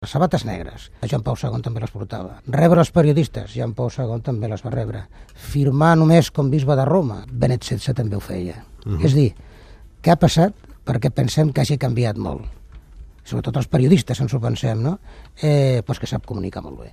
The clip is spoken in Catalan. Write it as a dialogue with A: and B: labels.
A: Les sabates negres, Joan Pau II també les portava. Rebre els periodistes, Joan Pau II també les va rebre. Firmar només com bisbe de Roma, Benet XVI també ho feia. Uh -huh. És dir, què ha passat perquè pensem que hagi canviat molt? Sobretot els periodistes ens ho pensem, no? Eh, doncs que sap comunicar molt bé.